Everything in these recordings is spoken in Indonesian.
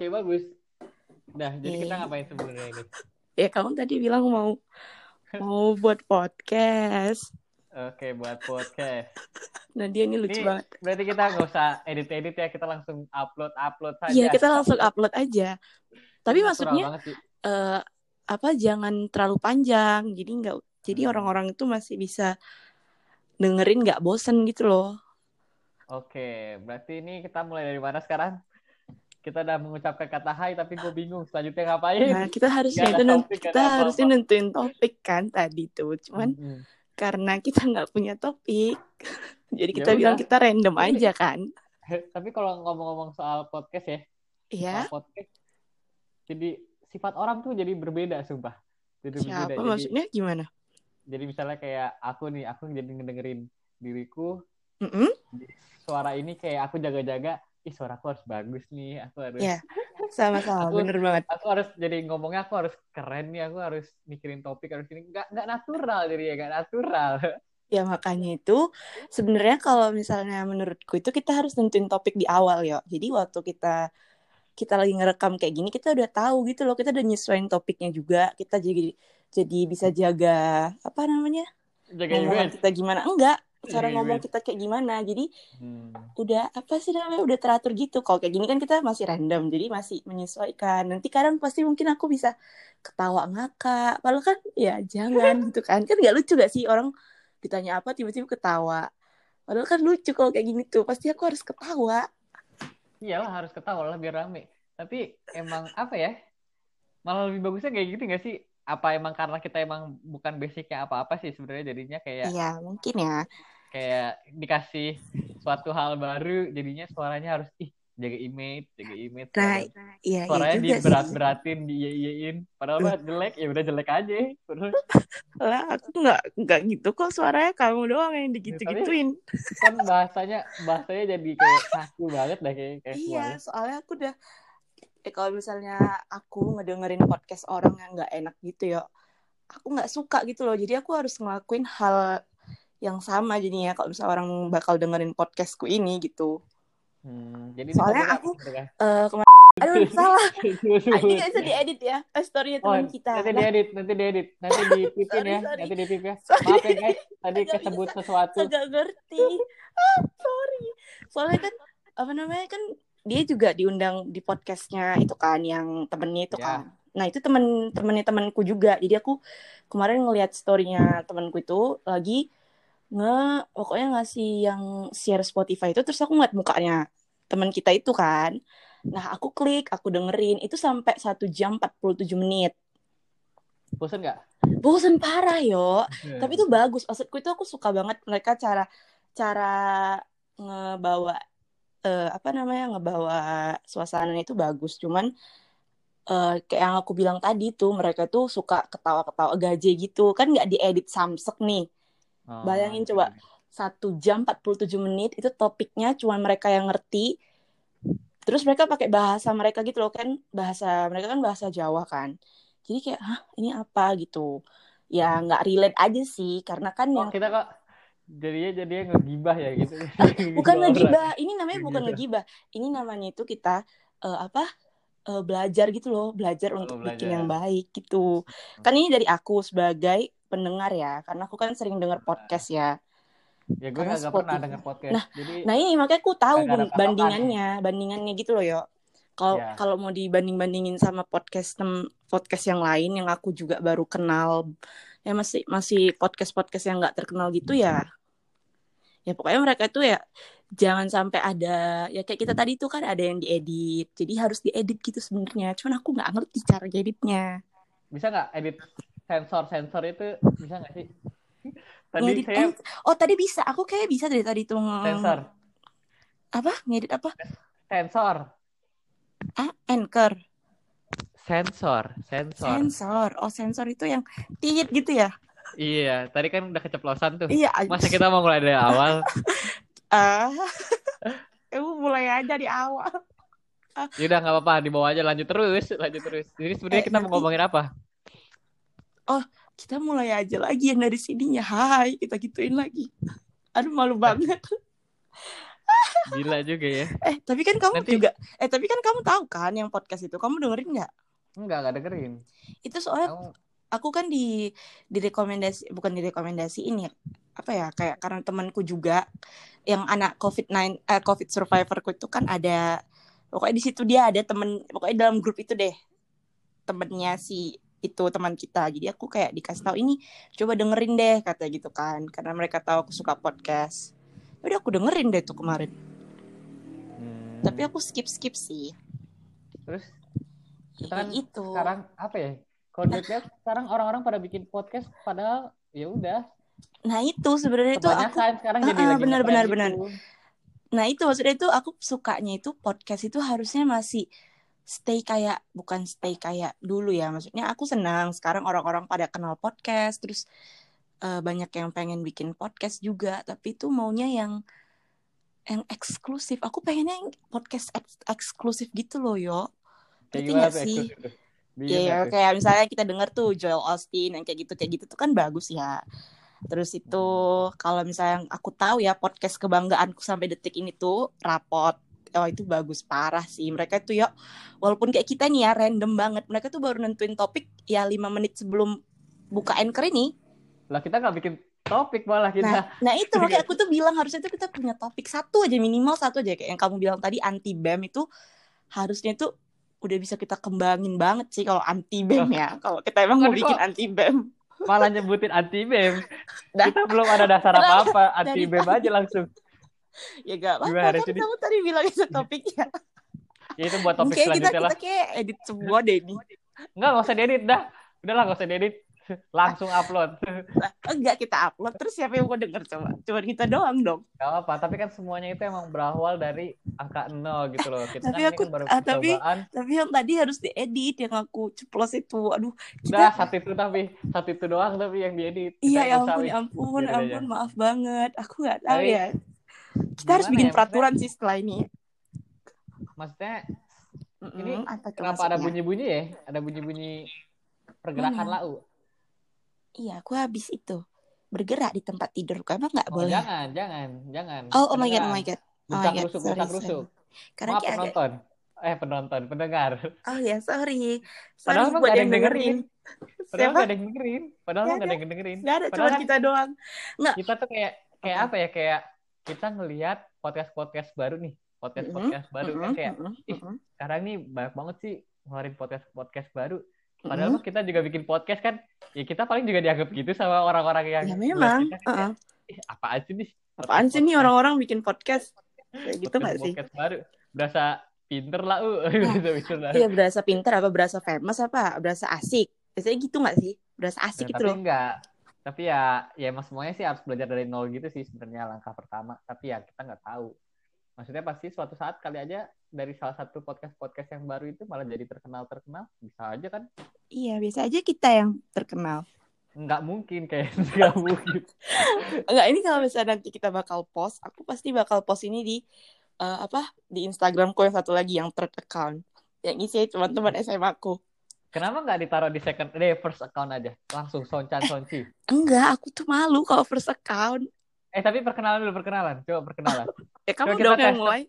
Oke, bagus. Nah, jadi kita Iya. ngapain sebenarnya ini? Ya kamu tadi bilang mau mau buat podcast. Oke, buat podcast. Nah dia ini lucu Ini banget. berarti kita nggak usah edit-edit ya, kita langsung upload-upload saja. Iya kita langsung upload aja. Tapi Natural maksudnya sih. eh apa jangan terlalu panjang. Jadi nggak jadi Hmm. orang-orang itu masih bisa dengerin nggak bosen gitu loh. Oke, berarti ini kita mulai dari mana sekarang? Kita udah mengucapkan kata hai, tapi gue bingung selanjutnya ngapain. Nah kita harusnya itu topik, kita harusnya nentuin topik kan tadi tuh. Cuman Mm-mm. karena kita nggak punya topik, jadi Ya kita bilang udah. kita random aja kan. Tapi kalau ngomong-ngomong soal podcast ya, Iya. podcast, jadi sifat orang tuh jadi berbeda, sumpah. Jadi Siapa berbeda. Jadi, maksudnya gimana? jadi misalnya kayak aku nih, aku jadi ngedengerin diriku, Mm-mm. suara ini kayak aku jaga-jaga, ih suaraku harus bagus nih, aku harus, Iya. Sama-sama, Aku- bener banget. aku harus jadi ngomongnya aku harus keren nih, aku harus mikirin topik harus ini, nggak nggak natural jadi ya, nggak natural. Ya makanya itu sebenarnya kalau misalnya menurutku itu kita harus nentuin topik di awal ya. Jadi waktu kita kita lagi ngerekam kayak gini kita udah tahu gitu loh, kita udah nyesuaiin topiknya juga. Kita jadi jadi bisa jaga apa namanya? Jaga ngomongan image. kita gimana? Enggak, cara Jaga ngomong image. kita kayak gimana. Jadi Hmm. udah apa sih namanya udah teratur gitu. Kalau kayak gini kan kita masih random, jadi masih menyesuaikan. Nanti kadang pasti mungkin aku bisa ketawa ngakak. Padahal kan ya jangan gitu kan. Kan nggak lucu gak sih orang ditanya apa tiba-tiba ketawa. Padahal kan lucu kalau kayak gini tuh. Pasti aku harus ketawa. Iyalah harus ketawa lah biar rame. Tapi emang apa ya? Malah lebih bagusnya kayak gitu nggak sih? Apa emang karena kita emang bukan basicnya apa-apa sih sebenarnya jadinya kayak Iya mungkin ya. kayak dikasih suatu hal baru jadinya suaranya harus ih jaga image, jaga image. Nah, suara- iya iya suaranya juga sih. diberat-beratin, diiyain. Padahal mah jelek, ya udah jelek aja. Terus Lah aku nggak nggak gitu kok suaranya kamu doang yang digitu-gituin. kan bahasanya bahasanya jadi kayak kaku banget dah kayak kayak Iya, suaranya. soalnya aku udah eh, kalau misalnya aku ngedengerin podcast orang yang nggak enak gitu ya, aku nggak suka gitu loh. Jadi aku harus ngelakuin hal yang sama jadinya kalau misalnya orang bakal dengerin podcastku ini gitu. Hmm, jadi Soalnya aku- topiknya Eh kemarin, aduh salah. Ah? Ini nggak bisa diedit ya. Eh, storynya Oh, teman kita. nanti diedit, nanti diedit, nanti dipipin Sorry, ya, sorry. nanti dipip ya. Sorry. Maaf ya guys, tadi Agak kesebut bisa. sesuatu. agak ngerti. Ah, sorry. Soalnya kan apa namanya kan dia juga diundang di podcastnya itu kan yang temennya itu Ya. kan. Nah itu temen temennya temanku juga. Jadi aku kemarin ngelihat storynya temanku itu lagi nge pokoknya ngasih yang share Spotify itu terus aku ngeliat mukanya teman kita itu kan. Nah aku klik, aku dengerin itu sampai satu jam 47 menit. Bosan nggak? Bosen parah yo. Iya. Tapi itu bagus. Maksudku itu aku suka banget mereka cara cara ngebawa eh, apa namanya ngebawa suasananya itu bagus. Cuman eh, kayak yang aku bilang tadi tuh mereka tuh suka ketawa-ketawa gaje gitu. Kan nggak diedit samsek nih. Oh, Bayangin oke. coba satu jam 47 menit itu topiknya cuman mereka yang ngerti. Terus mereka pakai bahasa mereka gitu loh kan bahasa mereka kan bahasa Jawa kan. Jadi kayak hah ini apa gitu. Ya nggak relate aja sih karena kan Oh, yang kita kok jadinya jadinya ngegibah ya gitu. bukan Orang. ngegibah ini namanya bukan Ngegibah. ngegibah ini namanya itu kita eh, apa eh, belajar gitu loh belajar Oh, untuk belajar. bikin yang baik gitu kan ini dari aku sebagai pendengar ya karena aku kan sering dengar podcast ya Ya gue agak pernah denger podcast. Nah, Jadi nah ini makanya aku tahu bandingannya bandingannya gitu loh yo kalau Ya. kalau mau dibanding bandingin sama podcast tem podcast yang lain yang aku juga baru kenal ya masih masih podcast podcast yang nggak terkenal gitu ya ya pokoknya mereka itu ya jangan sampai ada ya kayak kita tadi tuh kan ada yang diedit jadi harus diedit gitu sebenarnya. Cuman aku nggak ngerti cara editnya. Bisa nggak edit sensor-sensor itu? Bisa nggak sih? Tadi ngedit saya oh tadi bisa. Aku kayak bisa dari tadi tuh sensor, apa? Ngedit apa? Sensor, ah anchor. Sensor, sensor. sensor. Oh sensor itu yang tit gitu ya Iya, tadi kan udah keceplosan tuh. iya Masa kita mau mulai dari awal? ah Kamu mulai aja di awal Ya udah nggak apa-apa, dibawa aja lanjut terus, lanjut terus. Jadi sebenarnya Eh, kita mau ngomongin apa? kita mulai aja lagi yang dari sininya hai kita gituin lagi aduh malu banget Gila juga ya. Eh, tapi kan kamu Nanti- juga eh tapi kan kamu tahu kan yang podcast itu. Kamu dengerin nggak? Enggak, enggak dengerin. Itu soalnya Kamu aku kan di direkomendasi bukan direkomendasiin ya. Apa ya? Kayak karena temanku juga yang anak COVID-9 eh, COVID survivorku itu kan ada pokoknya di situ dia ada temen pokoknya dalam grup itu deh temennya si itu teman kita jadi aku kayak dikasih tahu ini coba dengerin deh kata gitu kan karena mereka tahu aku suka podcast udah aku dengerin deh tuh kemarin Hmm, tapi aku skip skip sih terus kita Ya, kan itu sekarang apa ya? Kalau dilihat sekarang orang-orang pada bikin podcast padahal ya udah nah itu sebenarnya itu aku sekarang jadi lagi benar, benar, gitu. benar. Nah itu maksudnya itu aku sukanya itu podcast itu harusnya masih stay kayak bukan stay kayak dulu ya maksudnya aku senang sekarang orang-orang pada kenal podcast terus eh, banyak yang pengen bikin podcast juga tapi itu maunya yang yang eksklusif aku pengennya yang podcast eks- eksklusif gitu loh yo gimana nggak sih? eksklusif Iya, tuh? kayak misalnya kita denger tuh Joel Austin yang kayak gitu kayak gitu tuh kan bagus ya. Terus itu kalau misalnya aku tahu ya podcast kebanggaanku sampai detik ini tuh rapot. Oh itu bagus parah sih. Mereka tuh ya walaupun kayak kita nih ya random banget. Mereka tuh baru nentuin topik ya lima menit sebelum buka anchor ini. Lah kita nggak bikin topik malah kita. Nah, nah itu makanya aku tuh bilang harusnya tuh kita punya topik satu aja minimal satu aja kayak yang kamu bilang tadi anti bam itu harusnya tuh udah bisa kita kembangin banget sih kalau anti bam ya. Kalau kita emang mau bikin anti bam. malah nyebutin anti bem. Kita belum ada dasar apa-apa, anti bem aja langsung. Ya gak apa-apa kan kamu tadi bilang itu topiknya. Ya itu buat topik kita selanjutnya lah. kita kayak edit semua deh ini. Enggak, nggak usah diedit dah. Udahlah, nggak usah diedit. Langsung upload. Enggak kita upload terus siapa yang mau denger coba? Cuma kita doang dong. Gak apa, tapi kan semuanya itu emang berawal dari angka nol gitu loh. Kita Tapi kan aku- ini kan baru ah, tapi-. Tapi yang tadi harus diedit yang aku ceplos itu. Aduh, Udah, kita satu itu tapi. Satu itu doang tapi yang diedit. Iya ya ampun, ya ampun, aja. ampun, maaf banget. Aku nggak tahu Tapi, ya. Kita harus bikin ya, peraturan sih setelah ini. Maksudnya, Ini Mm-mm, apa tuh kenapa ada maksudnya? bunyi-bunyi ya? Ada bunyi-bunyi pergerakan Mana? lau. Iya, aku habis itu bergerak di tempat tidur. Emang nggak Oh, boleh? jangan, jangan, jangan. Oh, oh my god, oh my god. Oh my god, rusuk, sorry, busak sorry. rusuk. Karena Maaf kayak agak penonton. Eh, penonton, pendengar. Oh ya, sorry. Sorry Padahal buat nggak ada yang dengerin. dengerin. Padahal nggak ada yang dengerin. Padahal Nggak nggak ada yang dengerin. Nggak ada, cuma kita doang. kita tuh kayak kayak Apa? apa ya kayak kita ngelihat podcast podcast baru nih podcast podcast baru kan Mm-mm, kayak mm-mm, ih, mm-mm, sekarang nih banyak banget sih ngeluarin podcast podcast baru padahal mm-mm. mah kita juga bikin podcast kan ya kita paling juga dianggap gitu sama orang-orang yang Ya memang. kita, uh-uh. ih apaan sih nih Apaan sih nih orang-orang bikin podcast? Kayak gitu podcast- nggak sih? podcast baru berasa pinter lah uh lah Iya berasa pinter apa berasa famous apa berasa asik? Biasanya gitu nggak sih? Berasa Nah, asik gitu tapi loh. enggak tapi ya ya emang semuanya sih harus belajar dari nol gitu sih sebenarnya langkah pertama tapi ya kita nggak tahu maksudnya pasti suatu saat kali aja dari salah satu podcast podcast yang baru itu malah jadi terkenal terkenal bisa aja kan Iya biasa aja kita yang terkenal. nggak mungkin kayak nggak mungkin Enggak ini kalau misalnya nanti kita bakal post, aku pasti bakal post ini di eh, apa di Instagramku yang satu lagi yang third account. Yang isinya teman-teman SMA aku. kenapa nggak ditaruh di second deh first account aja langsung soncan sonci Enggak, aku tuh malu kalau first account. Eh tapi perkenalan dulu perkenalan coba perkenalan Ya kamu Coba dong yang mulai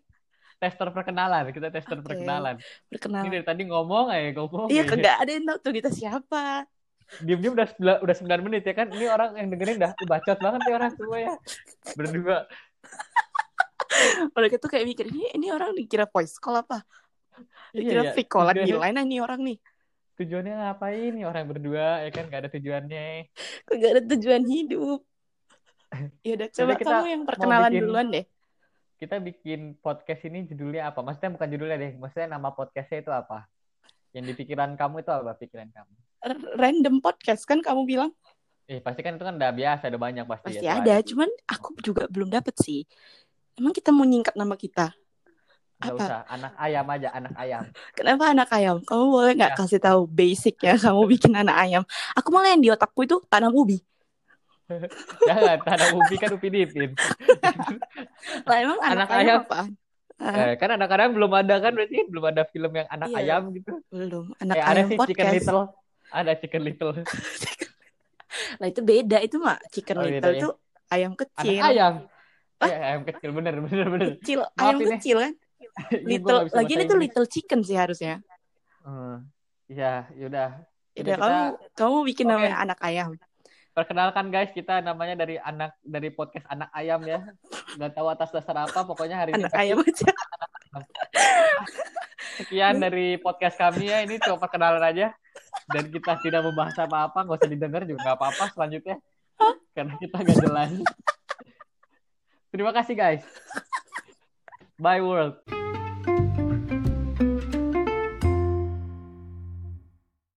tester perkenalan kita tester Oke. perkenalan ini perkenalan. dari tadi ngomong aja ngomong Iya, kagak ada yang tahu tuh kita siapa. diem-diem udah sembilan- udah 9 menit ya kan ini orang yang dengerin dah "Uh, bacot banget ya orang semua ya berdua Mereka tuh kayak mikir ini ini orang dikira voice call apa? Dikira iya, free callan tujuannya, gila nah nih orang nih. tujuannya ngapain nih orang berdua ya kan gak ada tujuannya Kagak ada tujuan hidup. Ya udah coba kita kamu yang perkenalan bikin- duluan deh. kita bikin podcast ini judulnya apa maksudnya bukan judulnya deh maksudnya nama podcastnya itu apa yang di pikiran kamu itu apa pikiran kamu Random podcast kan kamu bilang? eh pasti kan itu kan udah biasa udah banyak pasti Pasti ya ada, cuman aku juga belum dapet sih. Emang kita mau nyingkat nama kita? nggak apa? usah anak ayam aja anak ayam Kenapa anak ayam? Kamu boleh nggak Ya. kasih tahu basic ya kamu bikin anak ayam? Aku malah yang di otakku itu tanam ubi. jangan tanah ubi kan upi dipin Lah emang anak, Anak ayam? Ah, Eh, kan anak ayam belum ada kan berarti belum ada film yang anak Iya. ayam gitu belum. Anak eh, ada ayam sih Chicken podcast. Little ada Chicken Little lah itu beda itu mah chicken Oh, little beda ya. itu ayam anak kecil. ayam Iya, ayam kecil bener bener bener. Kecil, Maaf ayam ini. kecil kan? Iya, Little, lagi itu Inggris. little chicken sih harusnya. Hmm, Iya, yaudah. Udah Jadi kamu kamu bikin Oke. namanya anak ayam. Perkenalkan guys, kita namanya dari anak dari podcast anak ayam ya. Gak tahu atas dasar apa, pokoknya hari ini Anak ayam aja. sekian dari podcast kami ya. Ini cuma perkenalan aja. Dan kita tidak membahas apa-apa, nggak usah didengar juga nggak apa-apa selanjutnya. Karena kita nggak jelas. Terima kasih guys. Bye world.